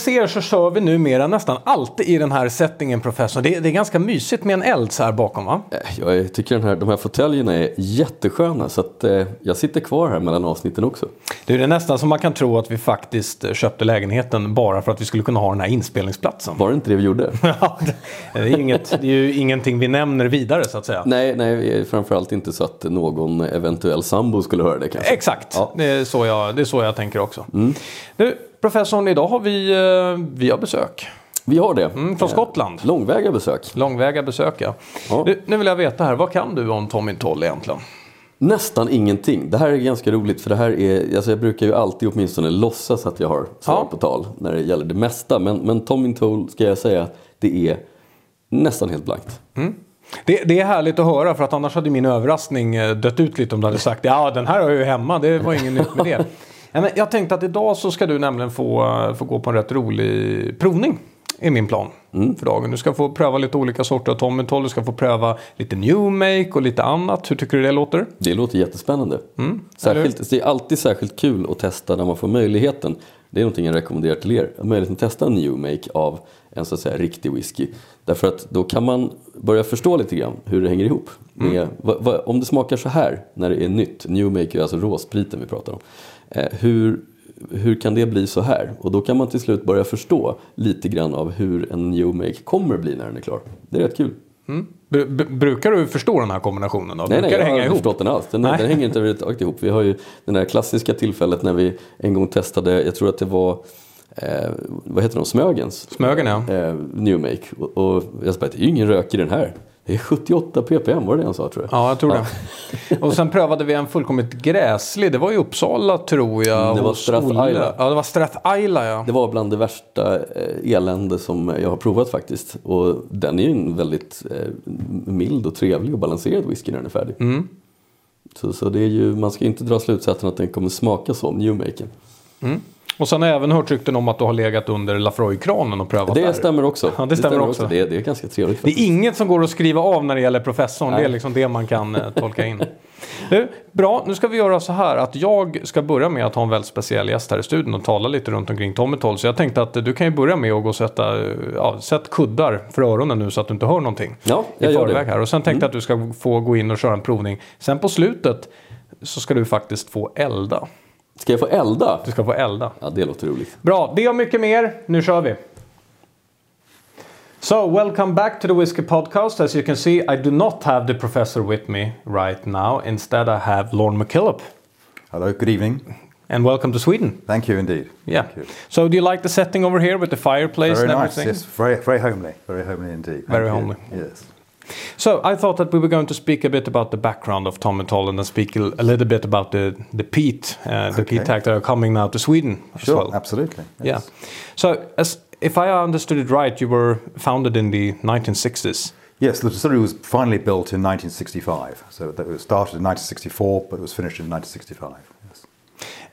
Ser så kör vi numera nästan alltid i den här settingen professor. Det, det är ganska mysigt med en eld så här bakom va? Eh, Jag tycker den här, de här fåtöljerna är jättesköna så att eh, jag sitter kvar här mellan avsnitten också. Det är nästan som man kan tro att vi faktiskt eh, köpte lägenheten bara för att vi skulle kunna ha den här inspelningsplatsen. Var det inte det vi gjorde? Ja, det, är inget, det är ju ingenting vi nämner vidare så att säga. nej, nej, framförallt inte så att någon eventuell sambo skulle höra det kanske. Exakt, Ja. det, är så jag, det är så jag tänker också. Du, professorn, idag har vi, eh, vi har besök. Vi har det. Mm, från Eh, Skottland. Långväga besök. Långväga besök ja. Ja. Du, nu vill jag veta här, vad kan du om Tommy Toll egentligen? Nästan ingenting. Det här är ganska roligt för det här är, alltså jag brukar ju alltid åtminstone låtsas att jag har svar Ja. på tal när det gäller det mesta. Men, men Tommy Toll ska jag säga, det är nästan helt blankt. Det, det är härligt att höra för att annars hade min överraskning eh, dött ut lite om du hade sagt ja den här har jag ju hemma, det var inget nytt med det. Ja, men jag tänkte att idag så ska du nämligen få, eh, få gå på en rätt rolig provning. Är min plan för dagen. Du ska få pröva lite olika sorter av Tommy Toll. Du ska få pröva lite New Make och lite annat. Hur tycker du det låter? Det låter jättespännande. Särskilt, det är alltid särskilt kul att testa när man får möjligheten. Det är någonting jag rekommenderar till er. Möjligheten att testa en new make av en så att säga riktig whisky. Därför att då kan man börja förstå lite grann hur det hänger ihop. Med, vad, vad, om det smakar så här när det är nytt, new make är alltså råspriten vi pratar om. Eh, hur, hur kan det bli så här? Och då kan man till slut börja förstå lite grann av hur en new make kommer bli när den är klar. Det är rätt kul. Br- br- brukar du förstå den här kombinationen? Då? Nej, brukar nej, det jag hänga har inte ihop? förstått den alls. Den, Nej. den hänger inte överhuvudtaget ihop. Vi har ju det där klassiska tillfället när vi en gång testade, jag tror att det var, eh, vad heter de, Smögens? Smögen ja. Eh, New Make. Och, och jag sa bara, det är ju ingen rök i den här. Det är 78 ppm, var det det han sa tror jag? Ja, jag tror det. Och sen prövade vi en fullkomligt gräslig. Det var i Uppsala tror jag. Mm, det var Strath. Isla. Ja, det var Strath Isla ja. Det var bland det värsta eh, elände som jag har provat faktiskt. Och den är ju en väldigt eh, mild och trevlig och balanserad whisky när den är färdig. Mm. Så, så det är ju, man ska inte dra slutsatsen att den kommer smaka som New Maken. Och sen har jag även hört rykten om att du har legat under Lafroy-kranen och prövat Det där. stämmer också. Ja, det stämmer också. Det, är, det är ganska trevligt. Det är inget som går att skriva av när det gäller professorn. Det är Nej. liksom det man kan eh, tolka in. Du, bra, nu ska vi göra så här att jag ska börja med att ha en väldigt speciell gäst här i studion och tala lite runt omkring Tommy Toll. Så jag tänkte att eh, du kan ju börja med att gå och sätta eh, ja, sätt kuddar för öronen nu så att du inte hör någonting. Ja, i jag gör förväg det. Mm. här. Och sen tänkte jag att du ska få gå in och köra en provning. Sen på slutet så ska du faktiskt få elda. Ska jag få elda? Du ska få elda. Ja, det låter roligt. Bra, det och mycket mer. Nu kör vi. So, welcome back to the Whiskey Podcast. As you can see, I do not have the professor with me right now. Instead, I have Lorne McKillop. Hello, good evening. And welcome to Sweden. Thank you indeed. Yeah. Thank you. So, do you like the setting over here with the fireplace Very and nice. everything? Yes, very, very homely. Very homely indeed. Very Thank you. homely. Yes. So, I thought that we were going to speak a bit about the background of Tomintoul and then speak a, little bit about the, the peat, uh, the peat Okay. tag that are coming now to Sweden as Sure, well. absolutely. Yeah. So, as if I understood it right, you were founded in the 1960s. Yes, the distillery was finally built in 1965. So it was started in 1964, but it was finished in 1965.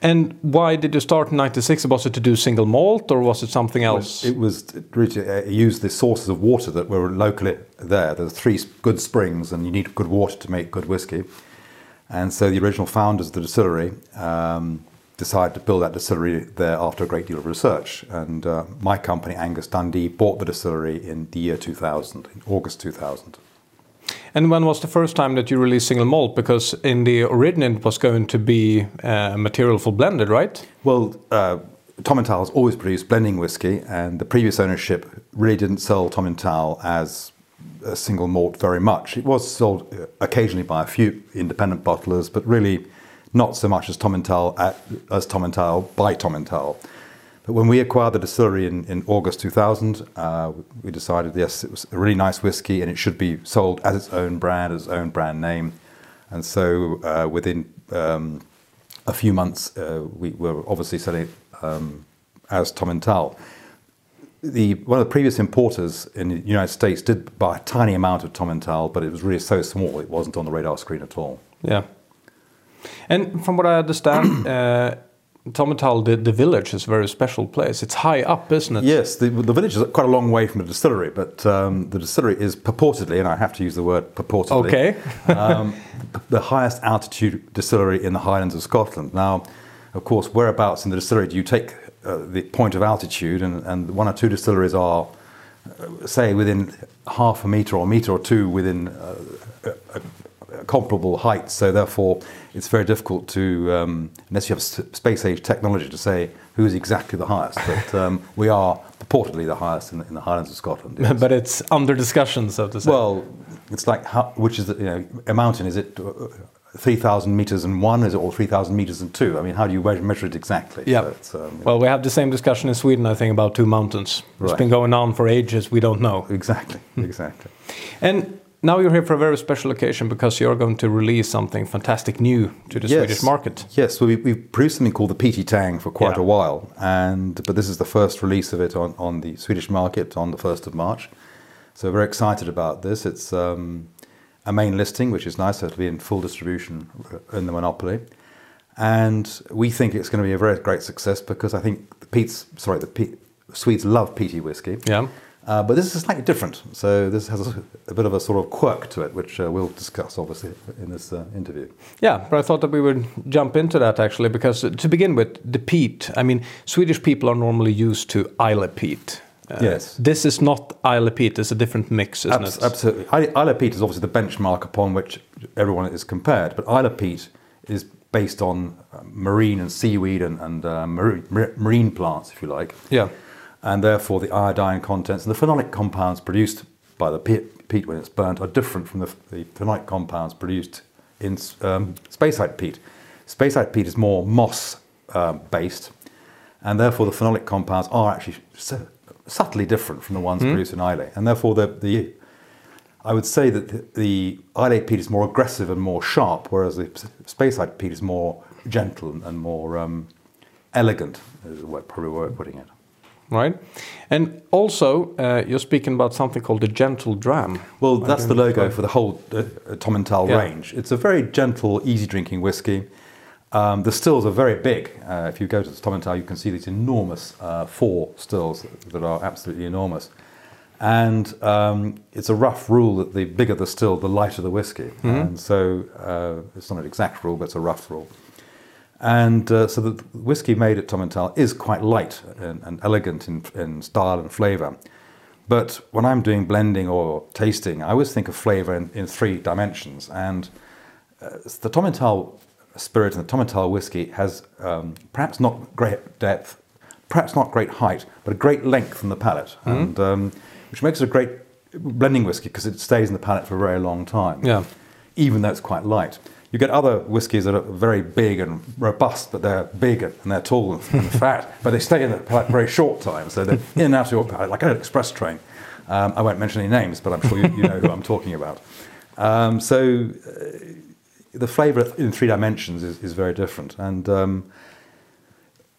And why did you start in 96? Was it to do single malt or was it something else? It was really to uh, use the sources of water that were locally there. There There's three good springs, and you need good water to make good whiskey. And so the original founders of the distillery um, decided to build that distillery there after a great deal of research. And uh, my company, Angus Dundee, bought the distillery in the year 2000, in August 2000. And when was the first time that you released single malt? Because in the original it was going to be uh, material for blended, right? Well, uh, Tom and has always produced blending whiskey, and the previous ownership really didn't sell Tomintoul as a single malt very much. It was sold uh, occasionally by a few independent bottlers, but really not so much as Tom and at, as Tomintoul by Tom and But when we acquired the distillery in, in August 2000, uh, we decided yes, it was a really nice whiskey and it should be sold as its own brand, as its own brand name. And so uh, within um, a few months, uh, we were obviously selling it um, as Tomintoul. The, one of the previous importers in the United States did buy a tiny amount of Tomintoul, but it was really so small it wasn't on the radar screen at all. Yeah. And from what I understand, uh, Tomintoul, the, the village, is a very special place. It's high up, isn't it? Yes, the, the village is quite a long way from the distillery, but um, the distillery is purportedly, and I have to use the word purportedly, Okay. um, the highest altitude distillery in the Highlands of Scotland. Now, of course, whereabouts in the distillery do you take uh, the point of altitude, and, and one or two distilleries are, uh, say, within half a meter or a meter or two within uh, comparable heights. So therefore, it's very difficult to, um, unless you have space age technology, to say who is exactly the highest. But um, we are purportedly the highest in, the- in the Highlands of Scotland. yes. but it's under discussion, so to say. Well, it's like how, which is the, you know a mountain? Is it uh, three thousand meters and one? Is it or three thousand meters and two? I mean, how do you measure, it exactly? Yeah. So it's, um, well, we have the same discussion in Sweden, I think, about two mountains. It's been going on for ages. We don't know. exactly, exactly. And now you're here for a very special occasion because you're going to release something fantastic new to the Swedish market. Yes, well, we, we've produced something called the Peaty Tang for quite Yeah. a while, and but this is the first release of it on, on the Swedish market on the first of March. So we're very excited about this. It's um, a main listing, which is nice. So it'll be in full distribution in the monopoly, and we think it's going to be a very great success because I think the Pete's sorry the Pete, Swedes love peaty whiskey. Yeah. Uh, but this is slightly different. So this has a, a bit of a sort of quirk to it, which uh, we'll discuss obviously in this uh, interview. Yeah, but I thought that we would jump into that actually because to begin with, the peat. I mean, Swedish people are normally used to Islay peat. Uh, Yes. This is not Islay peat. It's a different mix, isn't Abs- it? Absolutely. I- Islay Peat is obviously the benchmark upon which everyone is compared, but Isle of Peat is based on uh, marine and seaweed and, and uh, marine, marine plants, if you like. Yeah. And therefore, the iodine contents and the phenolic compounds produced by the peat, peat when it's burnt are different from the, the phenolic compounds produced in um, peat. Speyside peat is more moss um, based, and therefore the phenolic compounds are actually su- subtly different from the ones produced in Islay. And therefore, the, the I would say that the, the Islay peat is more aggressive and more sharp, whereas the Speyside peat is more gentle and more um, elegant, is the way, probably way of putting it. Right. And also, uh, you're speaking about something called the Gentle Dram. Well, that's the logo for the whole uh, uh, Tomintoul Yeah. range. It's a very gentle, easy drinking whiskey. Um, the stills are very big. Uh, if you go to the Tomintoul, you can see these enormous uh, four stills that are absolutely enormous. And um, it's a rough rule that the bigger the still, the lighter the whiskey. And so uh, it's not an exact rule, but it's a rough rule. And uh, so the whiskey made at Tomintoul is quite light and, and elegant in, in style and flavour. But when I'm doing blending or tasting, I always think of flavour in, in three dimensions. And uh, the Tomintoul spirit and the Tomental whiskey has um, perhaps not great depth, perhaps not great height, but a great length in the palate, and um, which makes it a great blending whiskey because it stays in the palate for a very long time Yeah. even though it's quite light. You get other whiskies that are very big and robust, but they're big and they're tall and fat, but they stay in the palate very short time. So they're in and out of your palate, like an express train. Um, I won't mention any names, but I'm sure you, you know who I'm talking about. Um, so uh, the flavour in three dimensions is, is very different. And um,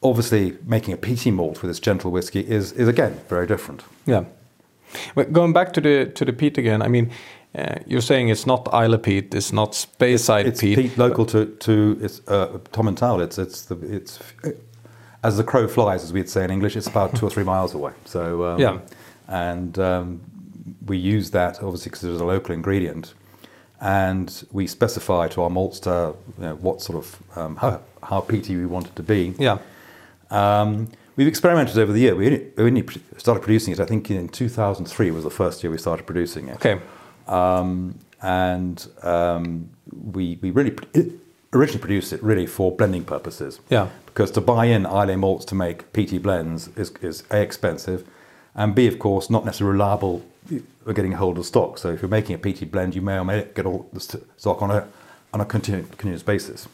obviously, making a peaty malt with this gentle whiskey is, is again very different. Yeah. But going back to the to the peat again, I mean, uh, you're saying it's not Islay peat, it's not Speyside it's peat. peat local to to it's uh, Tomintoul. It's it's the it's as the crow flies, as we'd say in English. It's about two or three miles away. So um, Yeah. and um, we use that obviously because it's a local ingredient, and we specify to our maltster you know, what sort of um, how how peaty we want it to be. Yeah. Um, we've experimented over the year. We only, we only started producing it. I think in 2003 was the first year we started producing it. Okay. Um, and um, we, we really originally produced it really for blending purposes. Yeah. Because to buy in Islay malts to make PT blends is, is A, expensive, and B, of course, not necessarily reliable for getting hold of stock. So if you're making a PT blend, you may or may not get all the stock on a, on a continu- continuous basis.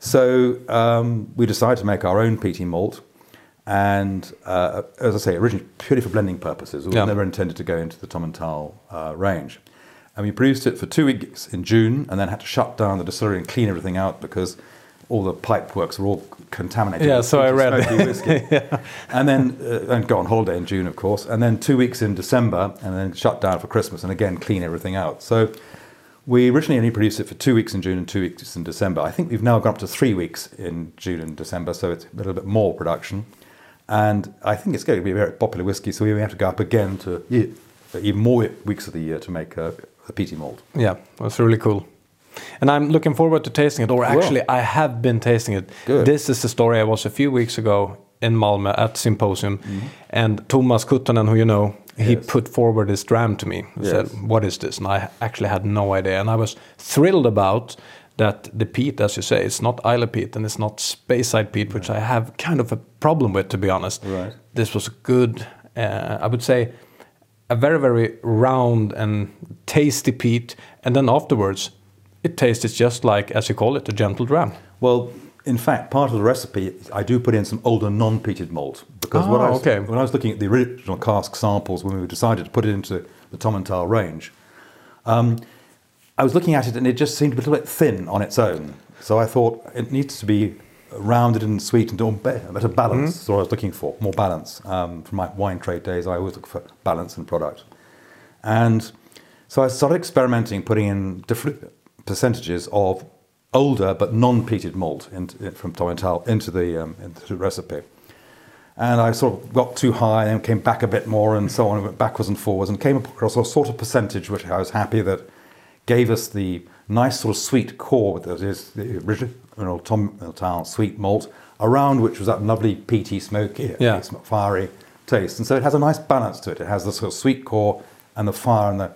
So um, we decided to make our own PT malt. And uh, as I say, originally purely for blending purposes. It was Yeah. never intended to go into the Tomintoul uh, range. And we produced it for two weeks in June and then had to shut down the distillery and clean everything out because all the pipe works were all contaminated. Yeah, so I read. whiskey. And then uh, and go on holiday in June, of course. And then two weeks in December and then shut down for Christmas and again clean everything out. So we originally only produced it for two weeks in June and two weeks in December. I think we've now gone up to three weeks in June and December, so it's a little bit more production. And I think it's going to be a very popular whiskey, so we have to go up again to even more weeks of the year to make a, a peaty mold. Yeah, that's really cool. And I'm looking forward to tasting it. Or actually, I have been tasting it. Good. This is the story. I was a few weeks ago in Malmö at Symposium, and Thomas Kuttanen, who you know, he Yes. put forward this dram to me. He said, "What is this?" And I actually had no idea, and I was thrilled about that. The peat, as you say, it's not Islay peat and it's not Speyside peat, which I have kind of a problem with, to be honest. Right. This was a good, uh, I would say, a very very round and tasty peat, and then afterwards, it tastes just like, as you call it, a gentle dram. Well, in fact, part of the recipe, I do put in some older non-peated malt because what Ah, I was, okay. when I was looking at the original cask samples when we decided to put it into the Tom and range, um, I was looking at it and it just seemed a little bit thin on its own. So I thought it needs to be rounded and sweetened or a better balance. Mm-hmm. So I was looking for more balance. Um, from my wine trade days, I always look for balance in product. And so I started experimenting, putting in different percentages of older but non-peated malt into, from Tomintoul into the, um, into the recipe. And I sort of got too high and came back a bit more and so on, went backwards and forwards and came across a sort of percentage which I was happy that gave us the nice sort of sweet core that is the Tom and sweet malt, around which was that lovely peaty, smoky, Yeah. fiery taste. And so it has a nice balance to it. It has the sort of sweet core and the fire and the,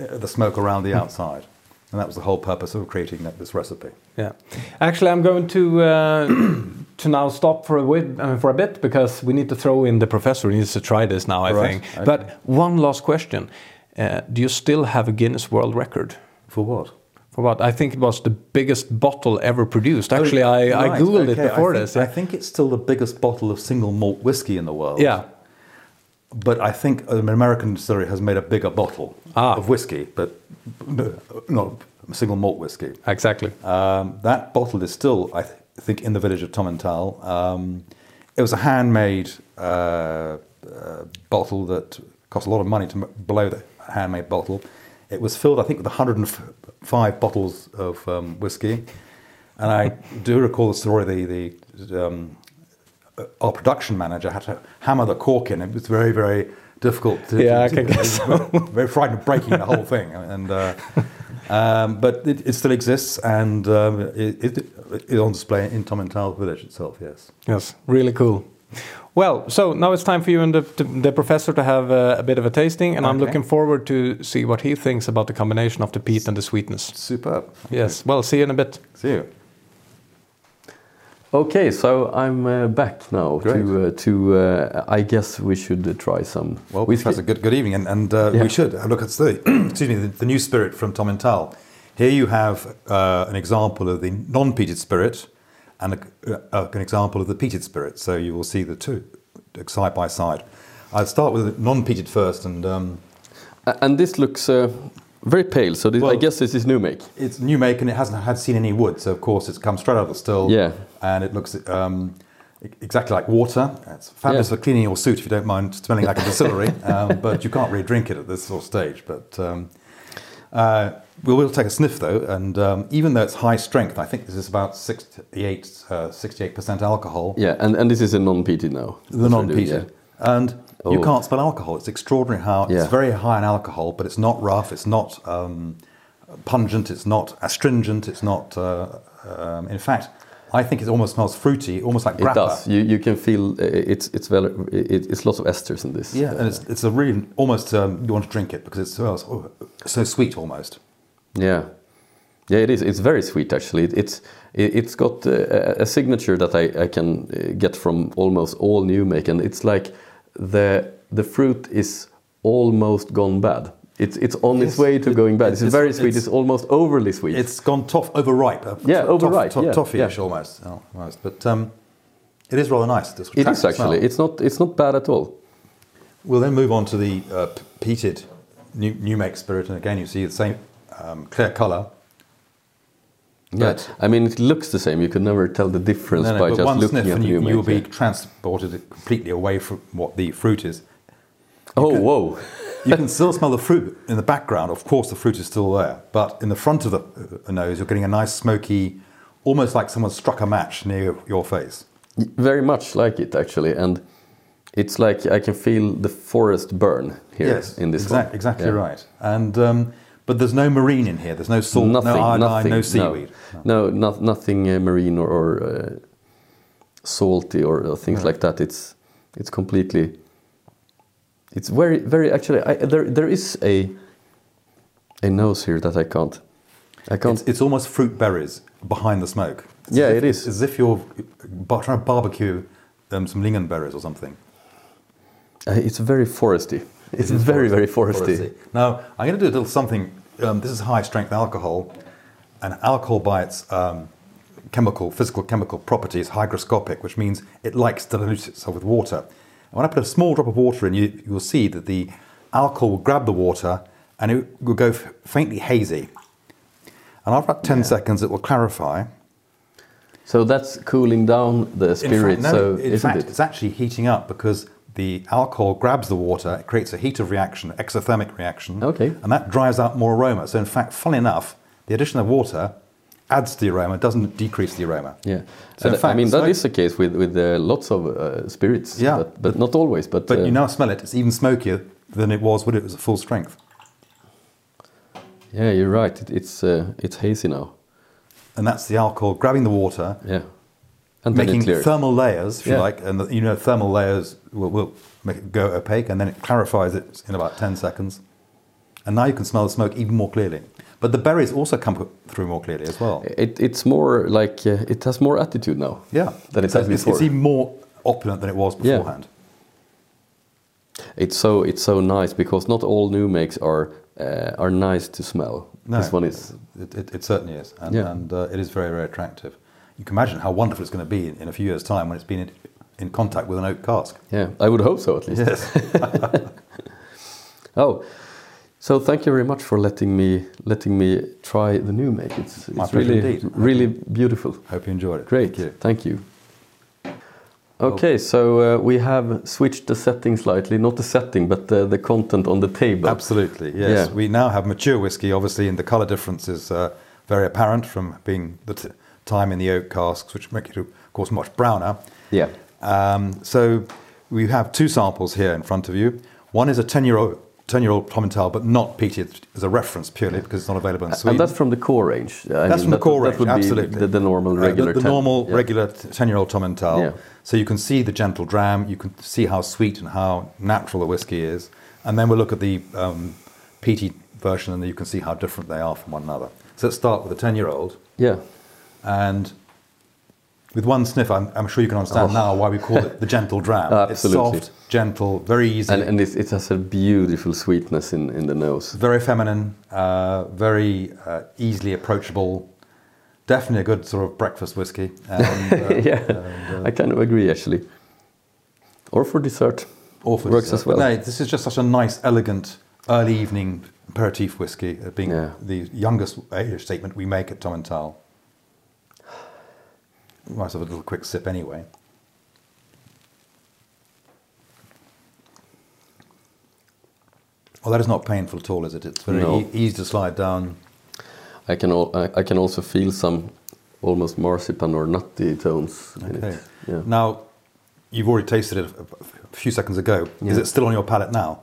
uh, the smoke around the outside. And that was the whole purpose of creating that, this recipe. Yeah, actually, I'm going to uh, to now stop for a bit, uh, for a bit because we need to throw in the professor. He needs to try this now, I Right, think. okay. But one last question: uh, Do you still have a Guinness World Record? For what? For what? I think it was the biggest bottle ever produced. Actually, I, I Oh, Right, googled it before I think, this. I think it's still the biggest bottle of single malt whiskey in the world. yeah. But I think an American distillery has made a bigger bottle Ah. of whiskey, but no, not single malt whiskey. exactly. Um, that bottle is still, I th- think, in the village of Tomintoul. Um, it was a handmade uh, uh, bottle that cost a lot of money to m- blow the handmade bottle. It was filled, I think, with 105 bottles of um, whiskey. And I do recall the story. The, the um, uh, our production manager had to hammer the cork in. It was very, very difficult. To, Yeah, I to- can guess Very frightened of breaking the whole thing. And uh, um, but it, it still exists, and um, it, it, it's on display in Tomintoul village itself. Yes. Yes, really cool. Well, so now it's time for you and the, the, the professor to have uh, a bit of a tasting, and I'm looking forward to see what he thinks about the combination of the peat and the sweetness. Superb. Yes. Well, see you in a bit. See you. Okay, so I'm uh, back now Great. to uh, to. Uh, I guess we should uh, try some Well, whiskey. Professor, good, good evening, and, and uh, Yeah. we should have a look at the, excuse me, the, the new spirit from Tomintoul. Here you have uh, an example of the non-peated spirit and a, an example of the peated spirit. So you will see the two side by side. I'll start with the non-peated first, and um, And this looks uh, very pale. So this, I guess this is new make. it's new make and it hasn't had seen any wood, so of course it's come straight out of the still. Yeah. and it looks um, exactly like water. It's fabulous Yeah. for cleaning your suit if you don't mind smelling like a distillery, um, but you can't really drink it at this sort of stage. But um, uh, we will take a sniff though, and um, even though it's high strength, I think this is about 68 uh, 68% alcohol. Yeah, and, and this is a non-peated now. The we're doing, non-peated. And you Oh. can't smell alcohol. It's extraordinary how Yeah. it's very high in alcohol, but it's not rough. It's not um, pungent. It's not astringent. It's not. Uh, um, in fact, I think it almost smells fruity, almost like Yeah. It does. You, you can feel uh, it's it's very it, it's lots of esters in this. Yeah, and it's it's a really almost um, you want to drink it because it smells oh, so sweet almost. Yeah, yeah, it is. It's very sweet actually. It, it's it, it's got uh, a, a signature that I, I can uh, get from almost all new make, and it's like the the fruit is almost gone bad. It's it's on its way to it- going bad. It's, it's- very sweet. it's- It's, almost overly sweet. It's gone toff overripe. uh, Yeah, overripe, toff- yeah, toffee-ish yeah. almost, oh, almost. But um, it is rather nice. This it is actually. smell. It's not it's not bad at all. We'll then move on to the uh, peated new, new make spirit, and again you see the same um, clear colour. Yeah, But- I mean it looks the same. You could never tell the difference No, no, by just one looking sniff at and the you, you will make. be transported completely away from what the fruit is. oh, can- whoa! You can still smell the fruit in the background. Of course, the fruit is still there, but in the front of the uh, nose, you're getting a nice smoky, almost like someone struck a match near your face. Very much like it actually, and it's like I can feel the forest burn here yes, in this exact, one. exactly Yeah. right. And um, but there's no marine in here. There's no salt, nothing, no iodine, nothing, no seaweed. No, no, no- nothing uh, marine or, or uh, salty or, or things like that. It's it's completely. It's very very actually. I, there there is a a nose here that I can't. I can't. It's, it's almost fruit berries behind the smoke. It's Yeah, if, it is. As if you're bar- trying to barbecue um, some lingonberries or something. uh, it's very foresty. It's very very foresty. Now, I'm going to do a little something. Um, this is high strength alcohol, and alcohol by its um, chemical, physical chemical property is hygroscopic, which means it likes to dilute itself with water. And when I put a small drop of water in, you, you will see that the alcohol will grab the water and it will go faintly hazy. And after about 10 seconds, it will clarify. So that's cooling down the spirit. fact, no, so in isn't fact, it? it's actually heating up because the alcohol grabs the water, it creates a heat of reaction, exothermic reaction. Okay. And that drives out more aroma. So, in fact, funnily enough, the addition of water adds to the aroma, doesn't decrease the aroma. Yeah, So in And, I mean that is the case with with uh, lots of uh, spirits. Yeah, but, but not always. But, But uh, you now smell it, it's even smokier than it was when it was at full strength. yeah, you're right. It, it's uh, it's hazy now. And that's the alcohol grabbing the water, Yeah, and making thermal layers, if you like. And the, you know, thermal layers will, will make it go opaque, and then it clarifies it in about 10 seconds. And now you can smell the smoke even more clearly. But the berries also come through more clearly as well. It, it's more like uh, it has more attitude now. Yeah. than it So has it's, before. it's even more opulent than it was Yeah. beforehand. It's so it's so nice because not all new makes are uh, are nice to smell. No, This one is. It, it, it certainly is, and, Yeah. and uh, it is very, very attractive. You can imagine how wonderful it's going to be in, in a few years' time when it's been in, in contact with an oak cask. Yeah, I would hope so at least. Yes. Oh, so thank you very much for letting me letting me try the new make. It's, it's really indeed. really beautiful. Hope you enjoyed it. Great, Thank you. thank you. Okay, so uh, we have switched the setting slightly, not the setting, but the, the content on the table. Absolutely, yes. Yeah. We now have mature whiskey, obviously, and the colour difference is uh, very apparent from being the time in the oak casks, which make it, of course, much browner. Yeah. Um, so we have two samples here in front of you. One is a 10 year old. 10 year old Tomintoul, but not peated as a reference purely because it's not available in Sweden. And that's from the core range. I That's mean, from the core range, would absolutely. be the, the normal Uh, regular. the, the 10. normal Yeah. regular ten-year-old Tomintoul. Yeah. So you can see the gentle dram. You can see how sweet and how natural the whiskey is, and then we'll look at the um, peaty version, and you can see how different they are from one another. So let's start with the ten-year-old, Yeah. And with one sniff, I'm, I'm sure you can understand Oh. now why we call it the gentle dram. Absolutely. It's soft, gentle, very easy, And, and it's, it has a beautiful sweetness in, in the nose. very feminine, uh, very uh, easily approachable. Definitely a good sort of breakfast whiskey. And, uh, yeah, and, uh, I kind of agree actually. Or for dessert. or for Works dessert. as well. But no, this is just such a nice, elegant early evening aperitif whiskey, uh, being Yeah. the youngest age statement we make at Tomintoul. Have a little quick sip anyway. Well, that is not painful at all, is it? It's very No. e- easy to slide down. I can al- I, I can also feel some almost marzipan or nutty tones in Okay. it. Yeah. Now, you've already tasted it a, a few seconds ago. Is it still on your palate now?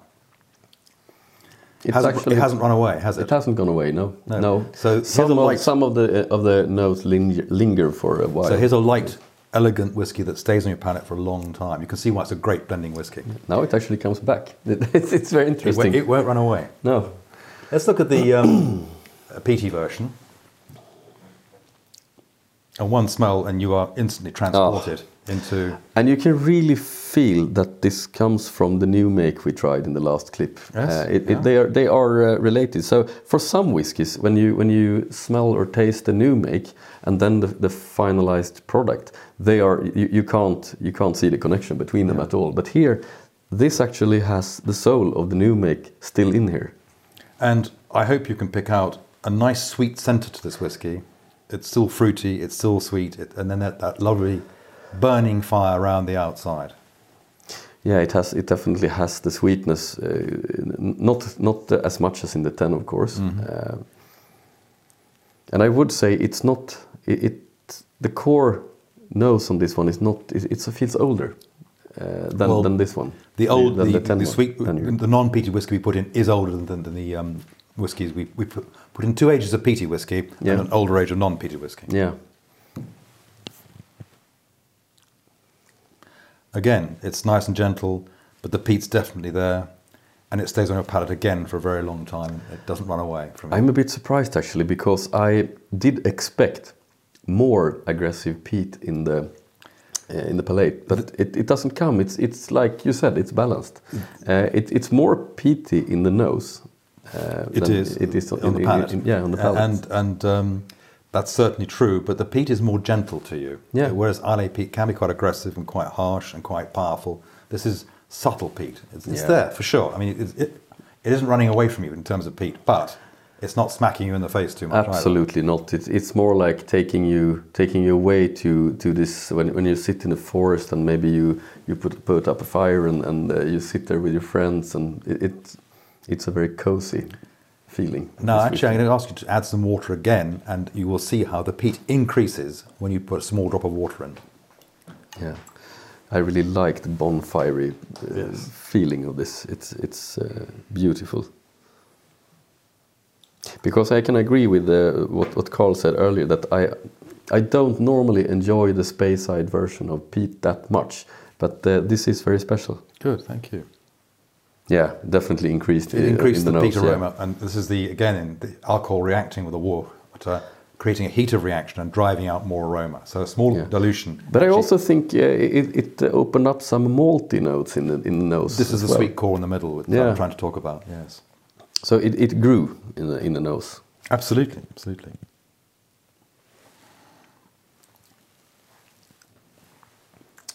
It's hasn't, actually it hasn't run away, has it? It hasn't gone away. No. No. No. So some of, some of the uh, of the notes linger, linger for a while. So here's a light, elegant whiskey that stays on your palate for a long time. You can see why it's a great blending whiskey. now it actually comes back. It's, it's very interesting. won't- it won't run away. no. Let's look at the um, peaty version. And one smell, and you are instantly transported into. And you can really feel that this comes from the new make we tried in the last clip. Yes, Uh, it, yeah. it, they are they are uh, related. So for some whiskies, when you when you smell or taste the new make and then the, the finalized product, they are you, you can't you can't see the connection between them at all. But here, this actually has the soul of the new make still in here. And I hope you can pick out a nice sweet centre to this whiskey. It's still fruity, it's still sweet, it, and then that, that lovely burning fire around the outside. Yeah, it has. It definitely has the sweetness, uh, not not as much as in the ten, of course. Uh, and I would say it's not. It, it the core nose on this one is not. It, it's, it feels older uh, than, Well, than this one. The old, the, 10 the one, sweet, the non-peaty whiskey we put in is older than, than the um, whiskies we, we put, put in two ages of peaty whiskey Yeah. and an older age of non-peaty whiskey. Yeah. Again, it's nice and gentle, but the peat's definitely there, and it stays on your palate again for a very long time. It doesn't run away from it. I'm a bit surprised actually because I did expect more aggressive peat in the uh, in the palate, but it, it doesn't come. It's it's like you said, it's balanced. Uh, it, it's more peaty in the nose. Uh, It is It is on in- the in- palate. in- yeah, on the palate. And and um, that's certainly true. But the peat is more gentle to you. Yeah. Whereas Islay peat can be quite aggressive and quite harsh and quite powerful. This is subtle peat. It's, it's Yeah. there for sure. I mean, it, it, it isn't running away from you in terms of peat, but it's not smacking you in the face too much. either. Absolutely not. It's it's more like taking you taking you away to to this when when you sit in the forest and maybe you you put put up a fire and and uh, you sit there with your friends and it, it it's a very cozy feeling. No, This actually, I'm going to ask you to add some water again, and you will see how the peat increases when you put a small drop of water in. Yeah, I really like the bonfirey uh, Yes. feeling of this. It's it's uh, beautiful. Because I can agree with uh, what what Carl said earlier that I I don't normally enjoy the Speyside version of peat that much, but uh, this is very special. Good, thank you. Yeah, definitely increased. It uh, increases in the, the, peat nose, yeah. aroma, and this is the again in the alcohol reacting with the water, creating a heat of reaction and driving out more aroma. So a small Yeah. dilution. But I also think uh, it, it uh, opened up some malty notes in the in the nose. this is the well. sweet core in the middle that Yeah. I'm trying to talk about. Yes, So it, it grew in the in the nose. absolutely, absolutely.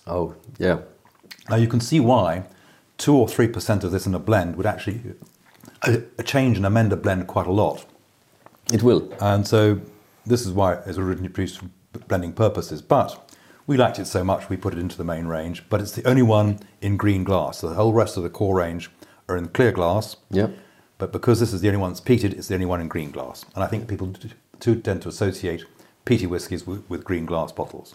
Oh yeah, Now you can see why two or three percent of this in a blend would actually uh, change and amend a blend quite a lot. it will. And so this is why it's originally produced for blending purposes. But we liked it so much we put it into the main range. But it's the only one in green glass. So the whole rest of the core range are in clear glass. Yeah. But because this is the only one that's peated, it's the only one in green glass. And I think people do- do tend to associate peaty whiskies with, with green glass bottles.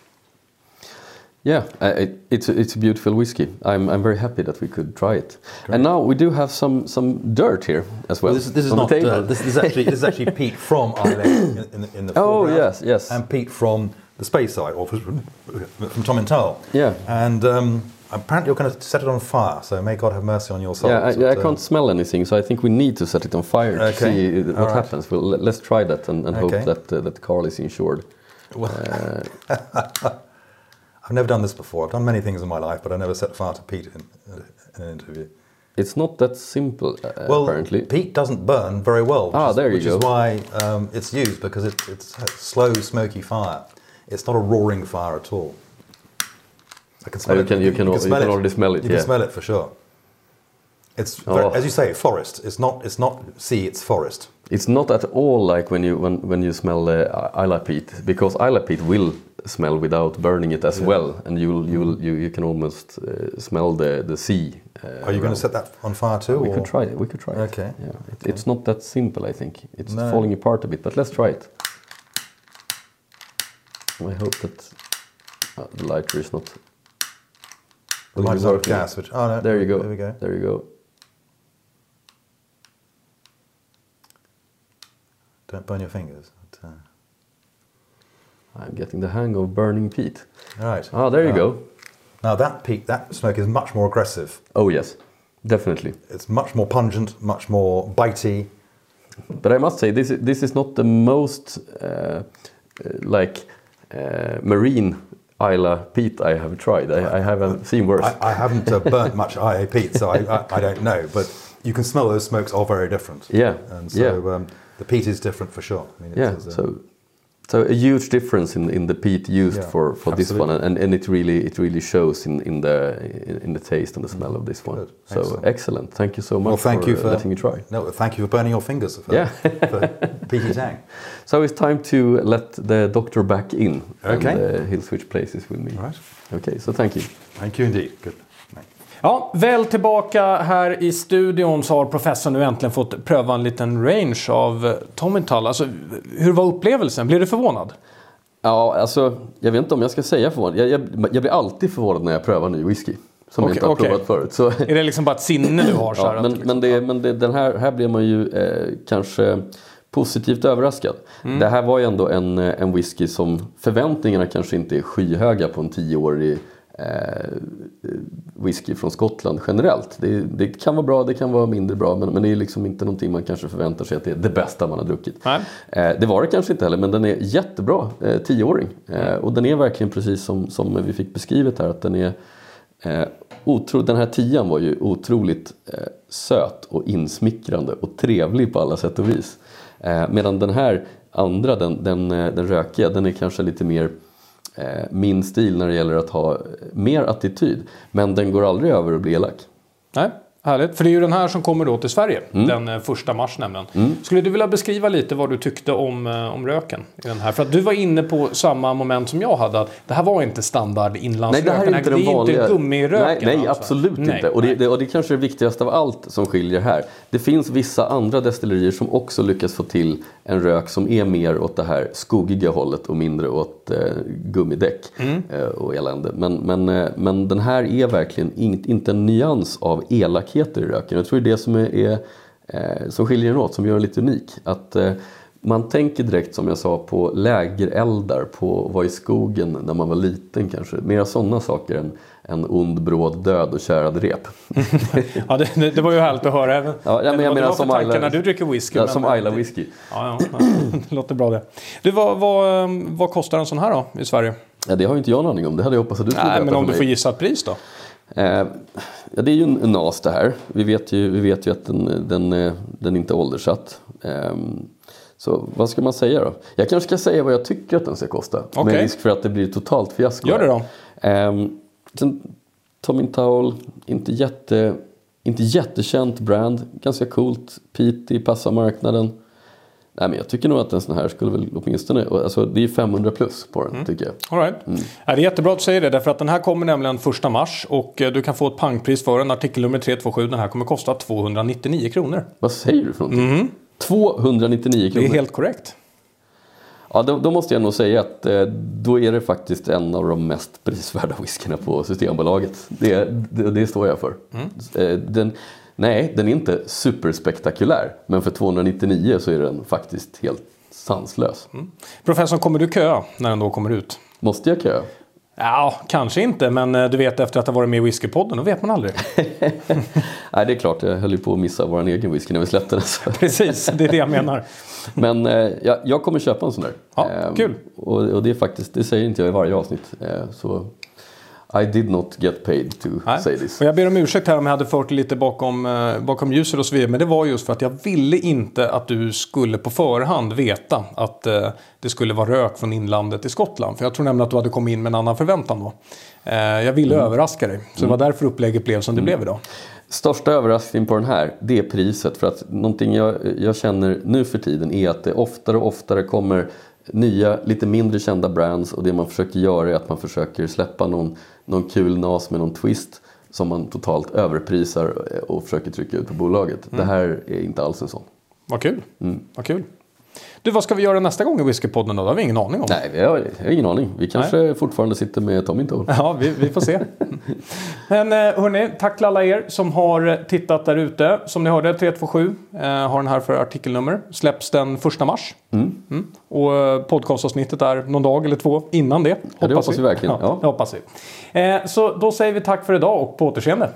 Yeah, it, it's a, it's a beautiful whiskey. I'm I'm very happy that we could try it. And now we do have some some dirt here as well. Well, this, is- this is not uh, this, is actually this is actually peat from Ireland in, in, the- in the Oh, foreground, yes, yes. and peat from the Speyside or from, from Tomintoul. Yeah. and um, apparently you're going to set it on fire. So may God have mercy on your soul. yeah, I, But, I uh, can't smell anything, so I think we need to set it on fire to Okay, see what right. happens. Well, let, us try that and, and Okay. hope that uh, that Carl is insured. Well, Uh, I've never done this before. I've done many things in my life, but I never set fire to peat in, in an interview. it's not that simple, uh, Well, apparently. peat doesn't burn very well. Which Ah, is, there you which go. is why um, it's used because it, it's a slow, smoky fire. It's not a roaring fire at all. I can smell you it. can- you can al- you smell can already smell it, You yeah. can smell it for sure. It's Oh. as you say, forest. It's not. It's not sea. It's forest. It's not at all like when you when, when you smell uh, Islay peat because Islay peat will smell without burning it as well, and you'll you'll you, you can almost uh, smell the the sea. Uh, Are you going to set that on fire too? We or- could try it. We could try it. Okay. Yeah, it, it's not that simple. I think it's No. falling apart a bit, but let's try it. I hope that uh, the lighter is not. The light is out of gas. Which oh no. There you go. There we go. There you go. Don't burn your fingers. But, uh, I'm getting the hang of burning peat. all right. Ah, there you Uh, go. Now that peat, that smoke is much more aggressive. Oh yes, definitely. It's much more pungent, much more bitey. But I must say, this is, this is not the most uh, uh, like uh, marine Islay peat I have tried. I, I haven't seen worse. I, I haven't uh, burnt much IA peat, so I, I, I don't know. But you can smell those smokes are very different. Yeah, And so yeah. um, the peat is different for sure. I mean, yeah, uh, so so a huge difference in in the peat used Yeah, for for this one, and and it really it really shows in in the in, in the taste and the smell of this one. Good, So excellent. excellent. Thank you so much well, thank for, you for letting me try. No, thank you for burning your fingers for, Yeah. for peaty tang. So it's time to let the doctor back in, Okay. and uh, he'll switch places with me. All right. Okay, so thank you. Thank you indeed. Good. Ja, väl tillbaka här i studion så har professorn nu äntligen fått pröva en liten range av eh, Tommy Tull. Alltså, hur var upplevelsen? Blev du förvånad? Ja, alltså, jag vet inte om jag ska säga förvånad. Jag, jag, jag blir alltid förvånad när jag prövar ny whisky. Som jag Okej, inte har okej. provat förut. Så, Är det liksom bara ett sinne du har? Så här, ja, men liksom, men, det, men det, den här, här blir man ju eh, kanske positivt överraskad. Mm. Det här var ju ändå en, eh, en whisky som förväntningarna kanske inte är skyhöga på en tioårig eh, whisky från Skottland generellt. Det, det, kan vara bra, det kan vara mindre bra men, men det är liksom inte någonting man kanske förväntar sig att det är det bästa man har druckit. Eh, det var det kanske inte heller men den är jättebra, eh, tioåring. Eh, och den är verkligen precis som, som vi fick beskrivet här att den är eh, otro, den här tian var ju otroligt eh, söt och insmickrande och trevlig på alla sätt och vis. Eh, medan den här andra, den, den, eh, den rökiga, den är kanske lite mer Eh, min stil när det gäller att ha mer attityd. Men den går aldrig över och blir elak. Nej, härligt. För det är ju den här som kommer då till Sverige. Den eh, första mars nämligen. Skulle du vilja beskriva lite vad du tyckte om, eh, om röken i den här? För att du var inne på samma moment som jag hade. Att det här var inte standard Nej, inlandsrök. det här är inte den det är vanliga. inte gummiröken. Nej, nej alltså. absolut Nej, inte. Och det, nej. det, och det kanske är det viktigaste av allt som skiljer här. Det finns vissa andra destillerier som också lyckas få till en rök som är mer åt det här skogiga hållet och mindre åt eh, gummidäck Mm. eh, och elände. Men, men, eh, men den här är verkligen in, inte en nyans av elakheter i röken. Jag tror det är det som, är, är, eh, som skiljer den åt, som gör den lite unik. Att, eh, man tänker direkt som jag sa på lägereldar, på att vara i skogen när man var liten kanske. Mera sådana saker än en ond bråd död och kärad rep. Ja, det, det, var ju härligt att höra. Även, Ja, men jag menar som Ayla- när du dricker whisky. Ja, som Ayla whisky. Ja, ja, ja, det låter bra det. Du, vad, vad, vad kostar en sån här då i Sverige? Ja, det har ju inte jag en aning om. Det hade jag hoppats att du skulle Nej, men om du får gissa ett pris då? Eh, ja, det är ju en, en NAS det här. Vi vet ju, vi vet ju att den, den, eh, den inte är ålderssatt. Ehm, så vad ska man säga då? Jag kanske ska säga vad jag tycker att den ska kosta. Okej. Med risk för att det blir totalt fiasko. Gör det då. Sen, Tommy Towel, inte, jätte, inte jättekänt brand. Ganska coolt. Peaty, passar marknaden. Nej, men jag tycker nog att en sån här skulle väl åtminstone... Alltså, det är 500 plus på den tycker jag. All right. Ja, det är jättebra att du säger det, därför att den här kommer nämligen 1 mars och eh, du kan få ett pangpris för den. Artikel nummer 327, den här kommer kosta 299 kronor. Vad säger du för någonting? 299 Det kronor. är helt korrekt. Ja, då, då måste jag nog säga att eh, då är det faktiskt en av de mest prisvärda whiskyna på Systembolaget. Det, det, det står jag för. Eh, den, nej, den är inte superspektakulär. Men för 299 så är den faktiskt helt sanslös. Professorn, kommer du köa när den då kommer ut? Måste jag köa? Ja, kanske inte, men eh, du vet efter att ha varit med i Whiskypodden, då vet man aldrig. Nej, det är klart. Jag höll ju på att missa vår egen whisky när vi släppte den. Så. Precis, det är det jag menar. Men eh, jag, jag kommer köpa en sån där. Ja, Ehm, kul. Och, och det är faktiskt, det säger inte jag i varje avsnitt. Eh, så I did not get paid to Nej. say this. Och jag ber om ursäkt här om jag hade fört lite bakom, eh, bakom ljuset och så vidare. Men det var just för att jag ville inte att du skulle på förhand veta att eh, det skulle vara rök från inlandet i Skottland. För jag tror nämligen att du hade kommit in med en annan förväntan då. Eh, jag ville Mm. överraska dig. Så det var därför upplägget blev som det blev idag. Största överraskningen på den här, det är priset. För att någonting jag, jag känner nu för tiden är att det oftare och oftare kommer nya, lite mindre kända brands och det man försöker göra är att man försöker släppa någon, någon kul nas med någon twist som man totalt överprisar och försöker trycka ut på bolaget. Det här är inte alls en sån. Vad kul. Mm. Vad kul. Du, vad ska vi göra nästa gång i Whiskypodden då? Det har vi ingen aning om. Nej, jag har, har ingen aning. Vi kanske fortfarande sitter med Tommy Toll. Ja, vi, vi får se. Men eh, hörni, tack till alla er som har tittat där ute. Som ni hörde, 327 eh, har den här för artikelnummer. Släpps den 1 mars. Mm. Och eh, podcastavsnittet är någon dag eller två innan det. Ja, det hoppas vi verkligen. Ja, Ja. det hoppas vi. Eh, så då säger vi tack för idag och på återseende.